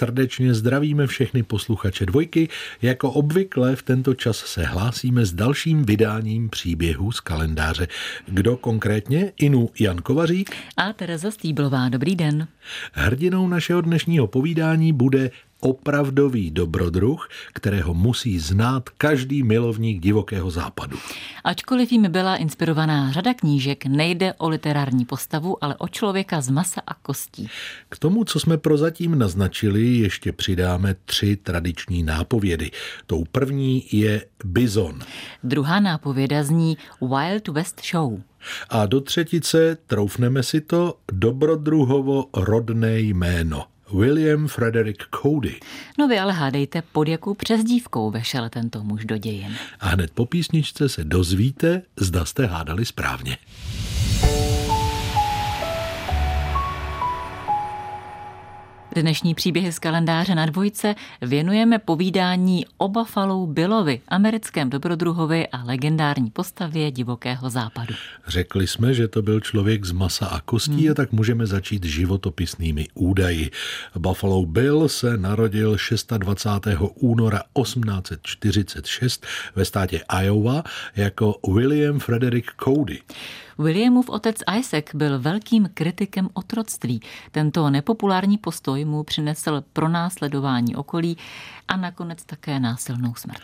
Srdečně zdravíme všechny posluchače dvojky. Jako obvykle v tento čas se hlásíme s dalším vydáním příběhů z kalendáře. Kdo konkrétně? Inu Jan Kovařík a Tereza Stýblová. Dobrý den. Hrdinou našeho dnešního povídání bude opravdový dobrodruh, kterého musí znát každý milovník divokého západu. Ačkoliv jim byla inspirovaná řada knížek, nejde o literární postavu, ale o člověka z masa a kostí. K tomu, co jsme prozatím naznačili, ještě přidáme tři tradiční nápovědy. Tou první je Bizon. Druhá nápověda zní Wild West Show. A do třetice, troufneme si to, dobrodruhovo rodné jméno. William Frederick Cody. No vy ale hádejte, pod jakou přezdívkou vešel tento muž do dějin. A hned po písničce se dozvíte, zda jste hádali správně. Dnešní příběhy z kalendáře na dvojce věnujeme povídání o Buffalo Billovi, americkém dobrodruhovi a legendární postavě divokého západu. Řekli jsme, že to byl člověk z masa a kostí hmm. a tak můžeme začít životopisnými údaji. Buffalo Bill se narodil 26. února 1846 ve státě Iowa jako William Frederick Cody. Williamův otec Isaac byl velkým kritikem otroctví. Tento nepopulární postoj mu přinesl pronásledování okolí a nakonec také násilnou smrt.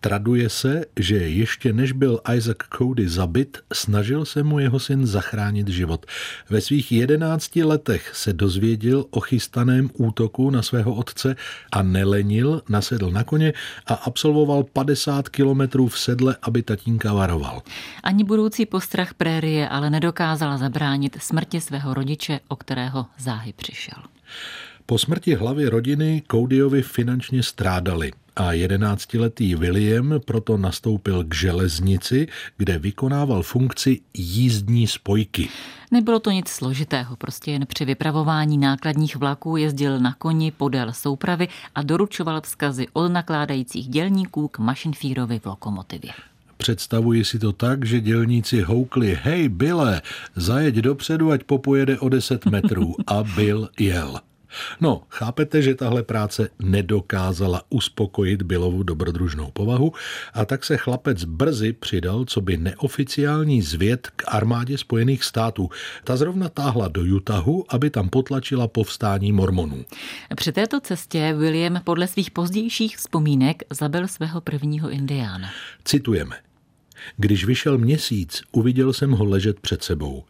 Traduje se, že ještě než byl Isaac Cody zabit, snažil se mu jeho syn zachránit život. Ve svých jedenácti letech se dozvěděl o chystaném útoku na svého otce a nelenil, nasedl na koně a absolvoval 50 kilometrů v sedle, aby tatínka varoval. Ani budoucí postrach prérie ale nedokázala zabránit smrti svého rodiče, o kterého záhy přišel. Po smrti hlavy rodiny Coudyovi finančně strádali a jedenáctiletý William proto nastoupil k železnici, kde vykonával funkci jízdní spojky. Nebylo to nic složitého, prostě jen při vypravování nákladních vlaků jezdil na koni podél soupravy a doručoval vzkazy od nakládajících dělníků k mašinfírovi v lokomotivě. Představuji si to tak, že dělníci houkli, hej, Bile, zajeď dopředu, ať popojede o 10 metrů. A Bill jel. No, chápete, že tahle práce nedokázala uspokojit Billovu dobrodružnou povahu a tak se chlapec brzy přidal, co by neoficiální zvěd k armádě Spojených států. Ta zrovna táhla do Utahu, aby tam potlačila povstání mormonů. Při této cestě William podle svých pozdějších vzpomínek zabil svého prvního indiána. Citujeme. Když vyšel měsíc, uviděl jsem ho ležet před sebou.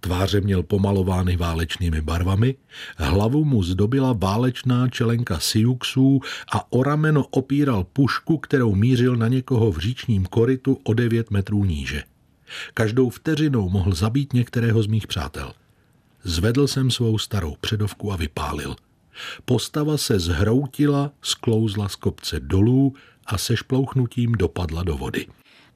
Tváře měl pomalovány válečnými barvami, hlavu mu zdobila válečná čelenka siuxů a o rameno opíral pušku, kterou mířil na někoho v říčním koritu o 9 metrů níže. Každou vteřinou mohl zabít některého z mých přátel. Zvedl jsem svou starou předovku a vypálil. Postava se zhroutila, sklouzla z kopce dolů a se šplouchnutím dopadla do vody.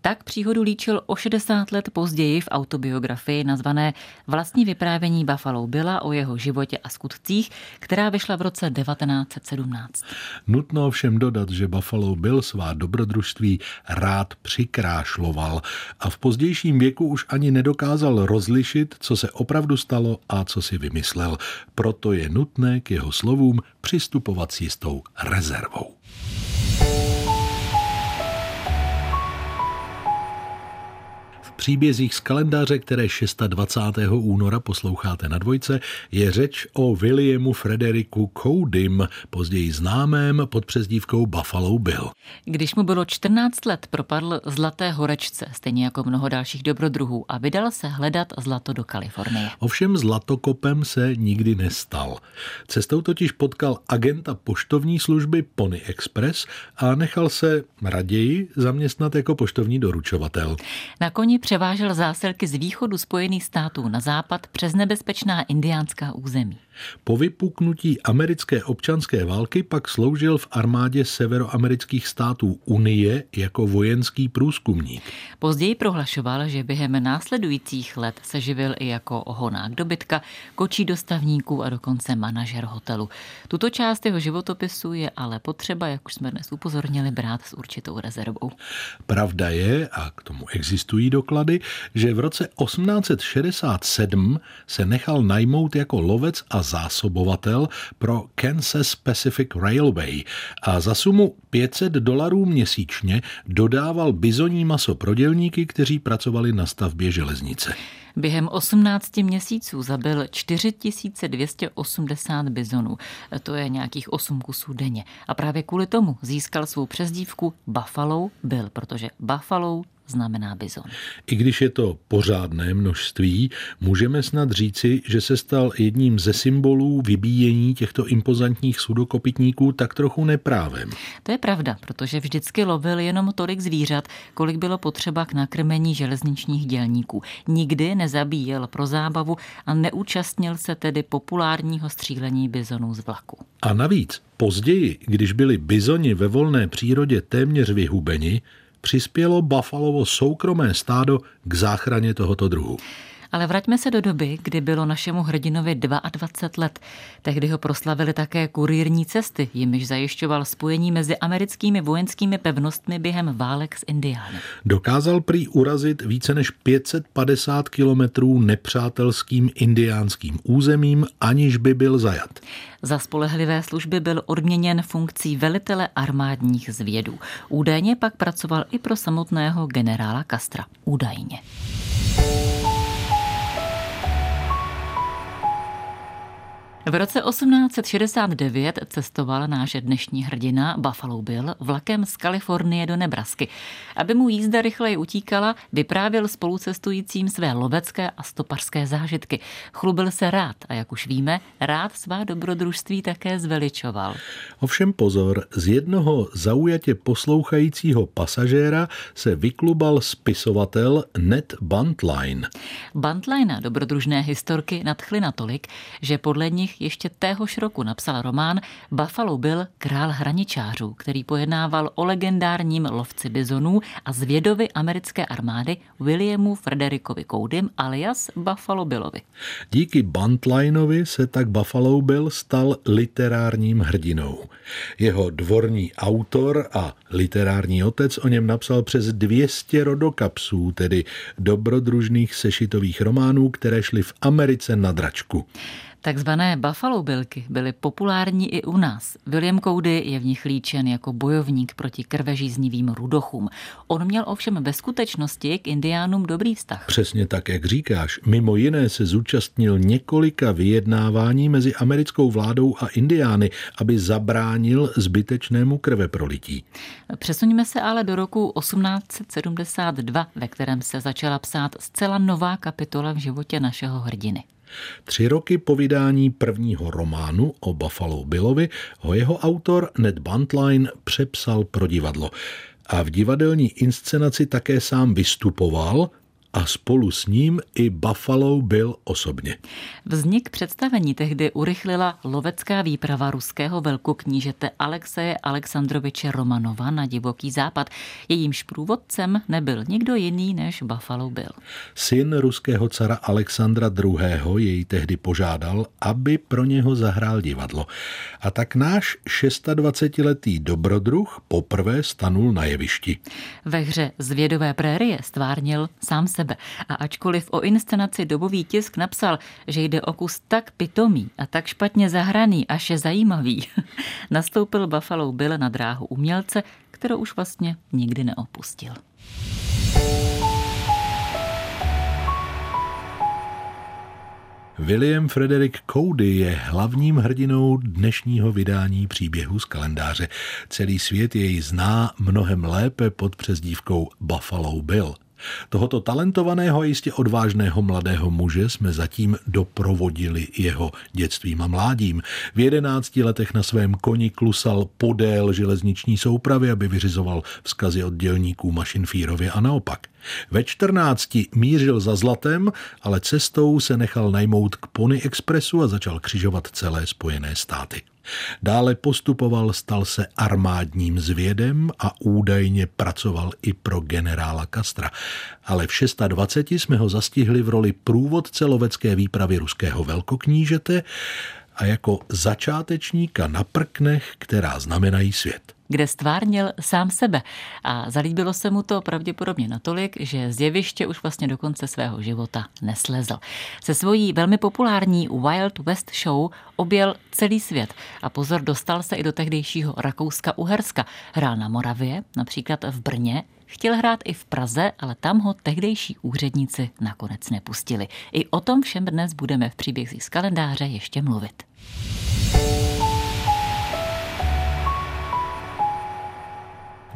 Tak příhodu líčil o 60 let později v autobiografii nazvané Vlastní vyprávění Buffalo Billa o jeho životě a skutcích, která vyšla v roce 1917. Nutno všem dodat, že Buffalo Bill svá dobrodružství rád přikrášloval a v pozdějším věku už ani nedokázal rozlišit, co se opravdu stalo a co si vymyslel. Proto je nutné k jeho slovům přistupovat s jistou rezervou. Příbězích z kalendáře, které 26. února posloucháte na dvojce, je řeč o Williamu Frederiku Codym, později známém pod přezdívkou Buffalo Bill. Když mu bylo 14 let, propadl Zlaté horečce, stejně jako mnoho dalších dobrodruhů a vydal se hledat zlato do Kalifornie. Ovšem zlatokopem se nikdy nestal. Cestou totiž potkal agenta poštovní služby Pony Express a nechal se raději zaměstnat jako poštovní doručovatel. Na koni převážel zásilky z východu Spojených států na západ přes nebezpečná indiánská území. Po vypuknutí americké občanské války pak sloužil v armádě severoamerických států Unie jako vojenský průzkumník. Později prohlašoval, že během následujících let se živil i jako honák dobytka, kočí dostavníků a dokonce manažer hotelu. Tuto část jeho životopisu je ale potřeba, jak už jsme dnes upozornili, brát s určitou rezervou. Pravda je, a k tomu existují doklady, že v roce 1867 se nechal najmout jako lovec a zásobovatel pro Kansas Pacific Railway a za sumu 500 dolarů měsíčně dodával bizoní maso pro dělníky, kteří pracovali na stavbě železnice. Během 18 měsíců zabil 4280 bizonů. To je nějakých 8 kusů denně. A právě kvůli tomu získal svou přezdívku Buffalo Bill, protože Buffalo znamená bizon. I když je to pořádné množství, můžeme snad říci, že se stal jedním ze symbolů vybíjení těchto impozantních sudokopitníků tak trochu neprávem. To je pravda, protože vždycky lovil jenom tolik zvířat, kolik bylo potřeba k nakrmení železničních dělníků. Nikdy nezabíjel pro zábavu a neúčastnil se tedy populárního střílení bizonů z vlaku. A navíc, později, když byli bizoni ve volné přírodě téměř vyhubeni, přispělo Buffalovo soukromé stádo k záchraně tohoto druhu. Ale vraťme se do doby, kdy bylo našemu hrdinovi 22 let. Tehdy ho proslavili také kurírní cesty, jimiž zajišťoval spojení mezi americkými vojenskými pevnostmi během válek s Indiány. Dokázal prý urazit více než 550 kilometrů nepřátelským indiánským územím, aniž by byl zajat. Za spolehlivé služby byl odměněn funkcí velitele armádních zvědů. Údajně pak pracoval i pro samotného generála Castra. Údajně. V roce 1869 cestoval náš dnešní hrdina Buffalo Bill vlakem z Kalifornie do Nebrasky. Aby mu jízda rychleji utíkala, vyprávěl spolucestujícím své lovecké a stopařské zážitky. Chlubil se rád a jak už víme, rád svá dobrodružství také zveličoval. Ovšem pozor, z jednoho zaujatě poslouchajícího pasažéra se vyklubal spisovatel Ned Buntline. Buntline dobrodružné historky nadchly natolik, že podle nich ještě téhož roku napsal román Buffalo Bill, král hraničářů, který pojednával o legendárním lovci bizonů a zvědovi americké armády Williamu Frederikovi Coudym alias Buffalo Billovi. Díky Buntlinovi se tak Buffalo Bill stal literárním hrdinou. Jeho dvorní autor a literární otec o něm napsal přes 200 rodokapsů, tedy dobrodružných sešitových románů, které šly v Americe na dračku. Takzvané Buffalo Billky byly populární i u nás. William Cody je v nich líčen jako bojovník proti krvežíznivým rudochům. On měl ovšem ve skutečnosti k indiánům dobrý vztah. Přesně tak, jak říkáš. Mimo jiné se zúčastnil několika vyjednávání mezi americkou vládou a indiány, aby zabránil zbytečnému krveprolití. Přesuníme se ale do roku 1872, ve kterém se začala psát zcela nová kapitola v životě našeho hrdiny. Tři roky po vydání prvního románu o Buffalo Billovi ho jeho autor Ned Buntline přepsal pro divadlo. A v divadelní inscenaci také sám vystupoval a spolu s ním i Buffalo byl osobně. Vznik představení tehdy urychlila lovecká výprava ruského velkoknížete Alexeje Alexandroviče Romanova na divoký západ. Jejímž průvodcem nebyl nikdo jiný než Buffalo byl. Syn ruského cara Alexandra II. jej tehdy požádal, aby pro něho zahrál divadlo. A tak náš 26-letý dobrodruh poprvé stanul na jevišti. Ve hře Zvědové prérie stvárnil sám sebe sebe. A ačkoliv o inscenaci dobový tisk napsal, že jde o kus tak pitomý a tak špatně zahraný, až je zajímavý, nastoupil Buffalo Bill na dráhu umělce, kterou už vlastně nikdy neopustil. William Frederick Cody je hlavním hrdinou dnešního vydání příběhu z kalendáře. Celý svět jej zná mnohem lépe pod přezdívkou Buffalo Bill – Tohoto talentovaného a jistě odvážného mladého muže jsme zatím doprovodili jeho dětstvím a mládím. V jedenácti letech na svém koni klusal podél železniční soupravy, aby vyřizoval vzkazy od dělníků Mašinfírově a naopak. Ve čtrnácti mířil za zlatem, ale cestou se nechal najmout k Pony Expressu a začal křižovat celé Spojené státy. Dále postupoval, stal se armádním zvědem a údajně pracoval i pro generála Kastra. Ale v 26 jsme ho zastihli v roli průvodce lovecké výpravy ruského velkoknížete a jako začátečníka na prknech, která znamenají svět kde stvárnil sám sebe. A zalíbilo se mu to pravděpodobně natolik, že z jeviště už vlastně do konce svého života neslezl. Se svojí velmi populární Wild West Show objel celý svět a pozor dostal se i do tehdejšího Rakouska-Uherska. Hrál na Moravě, například v Brně, Chtěl hrát i v Praze, ale tam ho tehdejší úředníci nakonec nepustili. I o tom všem dnes budeme v příbězích z kalendáře ještě mluvit.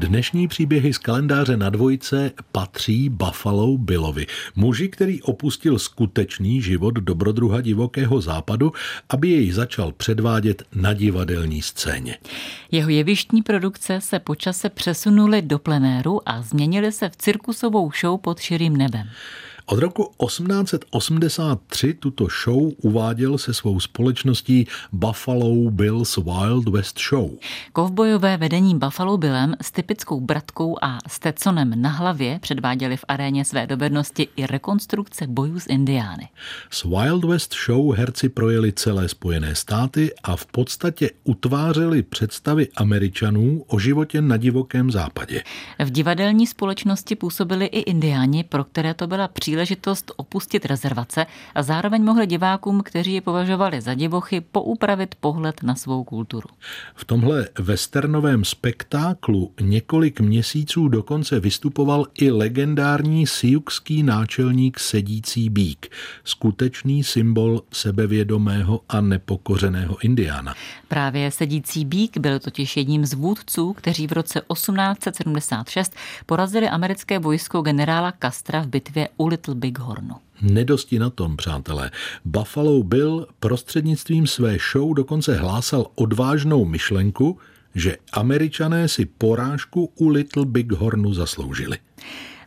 Dnešní příběhy z kalendáře na dvojce patří Buffalo Billovi, muži, který opustil skutečný život dobrodruha divokého západu, aby jej začal předvádět na divadelní scéně. Jeho jevištní produkce se počase přesunuly do plenéru a změnily se v cirkusovou show pod širým nebem. Od roku 1883 tuto show uváděl se svou společností Buffalo Bill's Wild West Show. Kovbojové vedení Buffalo Billem s typickou bratkou a Stetsonem na hlavě předváděli v aréně své dovednosti i rekonstrukce bojů s Indiány. S Wild West Show herci projeli celé Spojené státy a v podstatě utvářeli představy Američanů o životě na divokém západě. V divadelní společnosti působili i Indiáni, pro které to byla příležitost příležitost opustit rezervace a zároveň mohli divákům, kteří je považovali za divochy, poupravit pohled na svou kulturu. V tomhle westernovém spektáklu několik měsíců dokonce vystupoval i legendární siukský náčelník sedící bík, skutečný symbol sebevědomého a nepokořeného indiána. Právě sedící bík byl totiž jedním z vůdců, kteří v roce 1876 porazili americké vojsko generála Castra v bitvě u Little Bighornu. Nedosti na tom, přátelé. Buffalo Bill prostřednictvím své show dokonce hlásal odvážnou myšlenku, že američané si porážku u Little Bighornu zasloužili.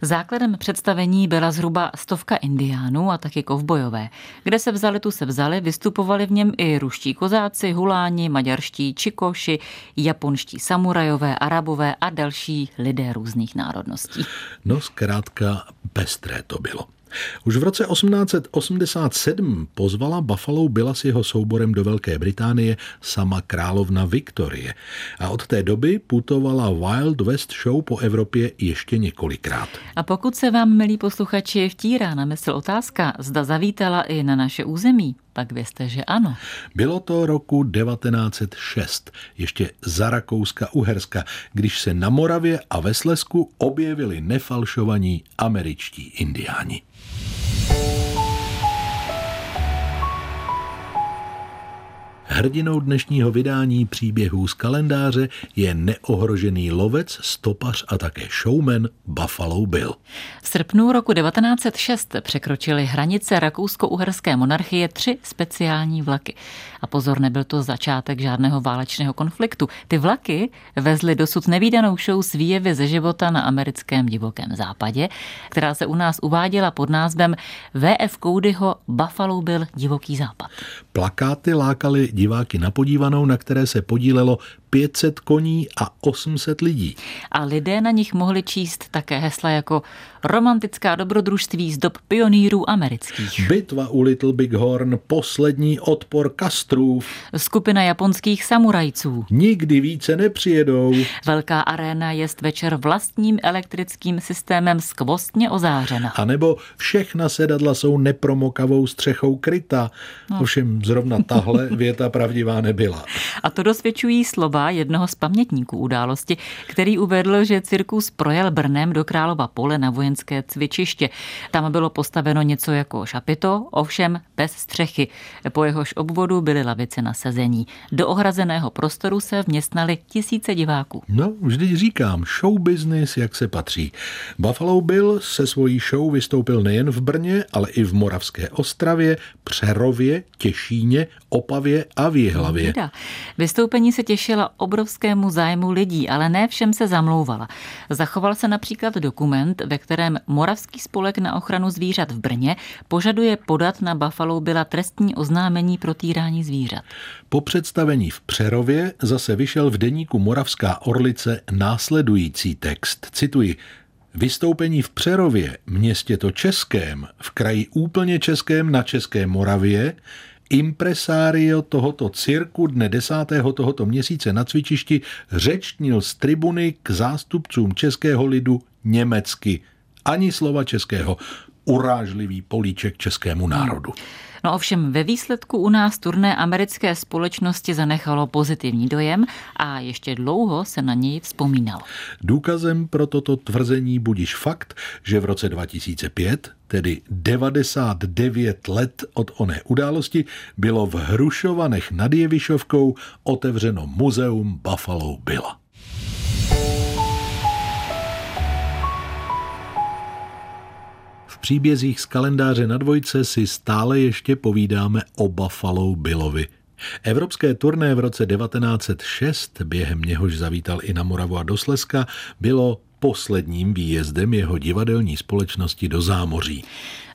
Základem představení byla zhruba stovka indiánů a taky kovbojové. Kde se vzali, tu se vzali, vystupovali v něm i ruští kozáci, huláni, maďarští čikoši, japonští samurajové, arabové a další lidé různých národností. No zkrátka pestré to bylo. Už v roce 1887 pozvala Buffalo Billa s jeho souborem do Velké Británie sama královna Viktorie a od té doby putovala Wild West Show po Evropě ještě několikrát. A pokud se vám, milí posluchači, vtírá na mysl otázka, zda zavítala i na naše území, pak vězte, že ano. Bylo to roku 1906, ještě za Rakouska-Uherska, když se na Moravě a ve Slesku objevili nefalšovaní američtí indiáni. Hrdinou dnešního vydání příběhů z kalendáře je neohrožený lovec, stopař a také showman Buffalo Bill. V srpnu roku 1906 překročily hranice rakousko-uherské monarchie tři speciální vlaky. A pozor, nebyl to začátek žádného válečného konfliktu. Ty vlaky vezly dosud nevýdanou show s výjevy ze života na americkém divokém západě, která se u nás uváděla pod názvem VF Codyho Buffalo Bill divoký západ. Plakáty lákaly diváky na podívanou, na které se podílelo 500 koní a 800 lidí. A lidé na nich mohli číst také hesla jako romantická dobrodružství z dob pionýrů amerických. Bitva u Little Big Horn, poslední odpor kastrův. Skupina japonských samurajců. Nikdy více nepřijedou. Velká aréna je večer vlastním elektrickým systémem skvostně ozářena. A nebo všechna sedadla jsou nepromokavou střechou kryta. No. Ovšem zrovna tahle věta pravdivá nebyla. A to dosvědčují slova jednoho z pamětníků události, který uvedl, že cirkus projel Brnem do Králova pole na vojenské cvičiště. Tam bylo postaveno něco jako šapito, ovšem bez střechy. Po jehož obvodu byly lavice na sezení. Do ohrazeného prostoru se vměstnali tisíce diváků. No, vždy říkám, show business, jak se patří. Buffalo Bill se svojí show vystoupil nejen v Brně, ale i v Moravské Ostravě, Přerově, Těšíně, Opavě a Výhlavě. Vystoupení se těšila obrovskému zájmu lidí, ale ne všem se zamlouvala. Zachoval se například dokument, ve kterém Moravský spolek na ochranu zvířat v Brně požaduje podat na Buffalo byla trestní oznámení pro týrání zvířat. Po představení v Přerově zase vyšel v deníku Moravská Orlice následující text. Cituji. Vystoupení v Přerově, městě to českém, v kraji úplně českém na České Moravě, Impresario tohoto cirku dne 10. tohoto měsíce na cvičišti řečnil z tribuny k zástupcům českého lidu německy. Ani slova českého. Urážlivý políček českému národu. No ovšem ve výsledku u nás turné americké společnosti zanechalo pozitivní dojem a ještě dlouho se na něj vzpomínalo. Důkazem pro toto tvrzení budíš fakt, že v roce 2005 tedy 99 let od oné události, bylo v Hrušovanech nad Jevišovkou otevřeno muzeum Buffalo Billa. Příbězích z kalendáře na dvojce si stále ještě povídáme o Buffalo Billovi. Evropské turné v roce 1906, během něhož zavítal i na Moravu a do Slezska, bylo posledním výjezdem jeho divadelní společnosti do zámoří.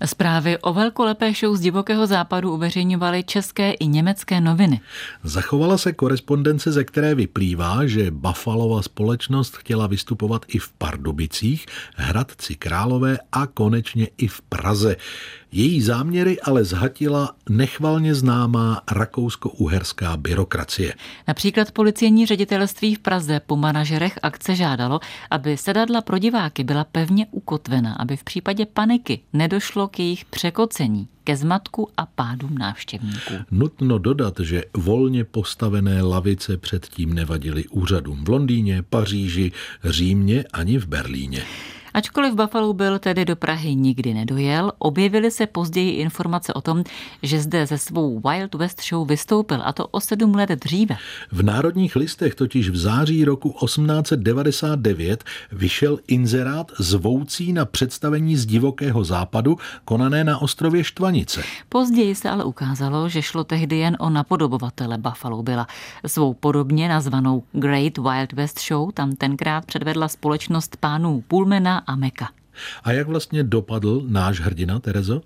Zprávy o velkolepé show z divokého západu uveřejňovaly české i německé noviny. Zachovala se korespondence, ze které vyplývá, že Buffalova společnost chtěla vystupovat i v Pardubicích, Hradci Králové a konečně i v Praze. Její záměry ale zhatila nechvalně známá rakousko-uherská byrokracie. Například policejní ředitelství v Praze po manažerech akce žádalo, aby sedadla pro diváky byla pevně ukotvena, aby v případě paniky nedošlo k jejich překocení ke zmatku a pádům návštěvníků. Nutno dodat, že volně postavené lavice předtím nevadily úřadům v Londýně, Paříži, Římě ani v Berlíně. Ačkoliv Buffalo byl tedy do Prahy nikdy nedojel, objevily se později informace o tom, že zde ze svou Wild West Show vystoupil, a to o sedm let dříve. V Národních listech totiž v září roku 1899 vyšel inzerát zvoucí na představení z divokého západu, konané na ostrově Štvanice. Později se ale ukázalo, že šlo tehdy jen o napodobovatele Buffalo byla. Svou podobně nazvanou Great Wild West Show tam tenkrát předvedla společnost pánů Pullmana a Meka. A jak vlastně dopadl náš hrdina, Terezo?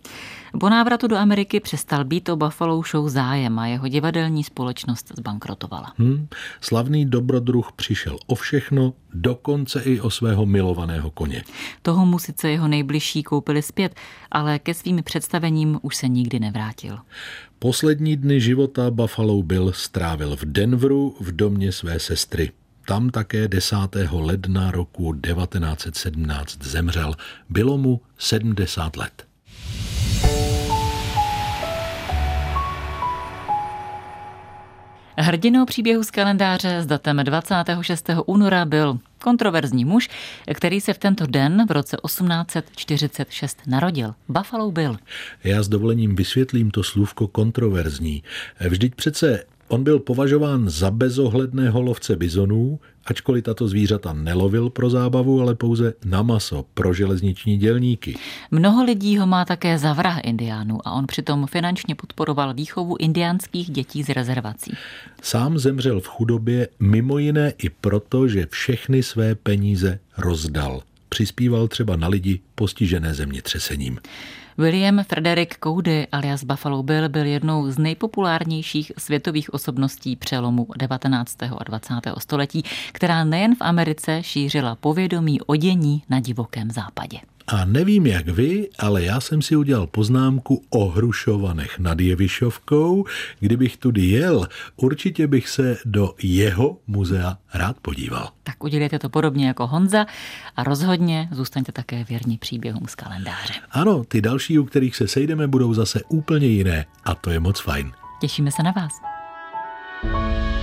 Po návratu do Ameriky přestal být o Buffalo Show zájem a jeho divadelní společnost zbankrotovala. Hmm, slavný dobrodruh přišel o všechno, dokonce i o svého milovaného koně. Toho mu sice jeho nejbližší koupili zpět, ale ke svým představením už se nikdy nevrátil. Poslední dny života Buffalo Bill strávil v Denveru v domě své sestry. Tam také 10. ledna roku 1917 zemřel. Bylo mu 70 let. Hrdinou příběhu z kalendáře s datem 26. února byl kontroverzní muž, který se v tento den v roce 1846 narodil. Buffalo Bill. Já s dovolením vysvětlím to slůvko kontroverzní. Vždyť přece On byl považován za bezohledného lovce bizonů, ačkoliv tato zvířata nelovil pro zábavu, ale pouze na maso pro železniční dělníky. Mnoho lidí ho má také za vraha indiánů a on přitom finančně podporoval výchovu indiánských dětí z rezervací. Sám zemřel v chudobě mimo jiné i proto, že všechny své peníze rozdal. Přispíval třeba na lidi postižené zemětřesením. William Frederick Cody alias Buffalo Bill byl jednou z nejpopulárnějších světových osobností přelomu 19. a 20. století, která nejen v Americe šířila povědomí o dění na divokém západě. A nevím jak vy, ale já jsem si udělal poznámku o Hrušovanech nad Jevišovkou. Kdybych tudy jel, určitě bych se do jeho muzea rád podíval. Tak udělejte to podobně jako Honza a rozhodně zůstaňte také věrní příběhům z kalendáře. Ano, ty další, u kterých se sejdeme, budou zase úplně jiné a to je moc fajn. Těšíme se na vás. thank you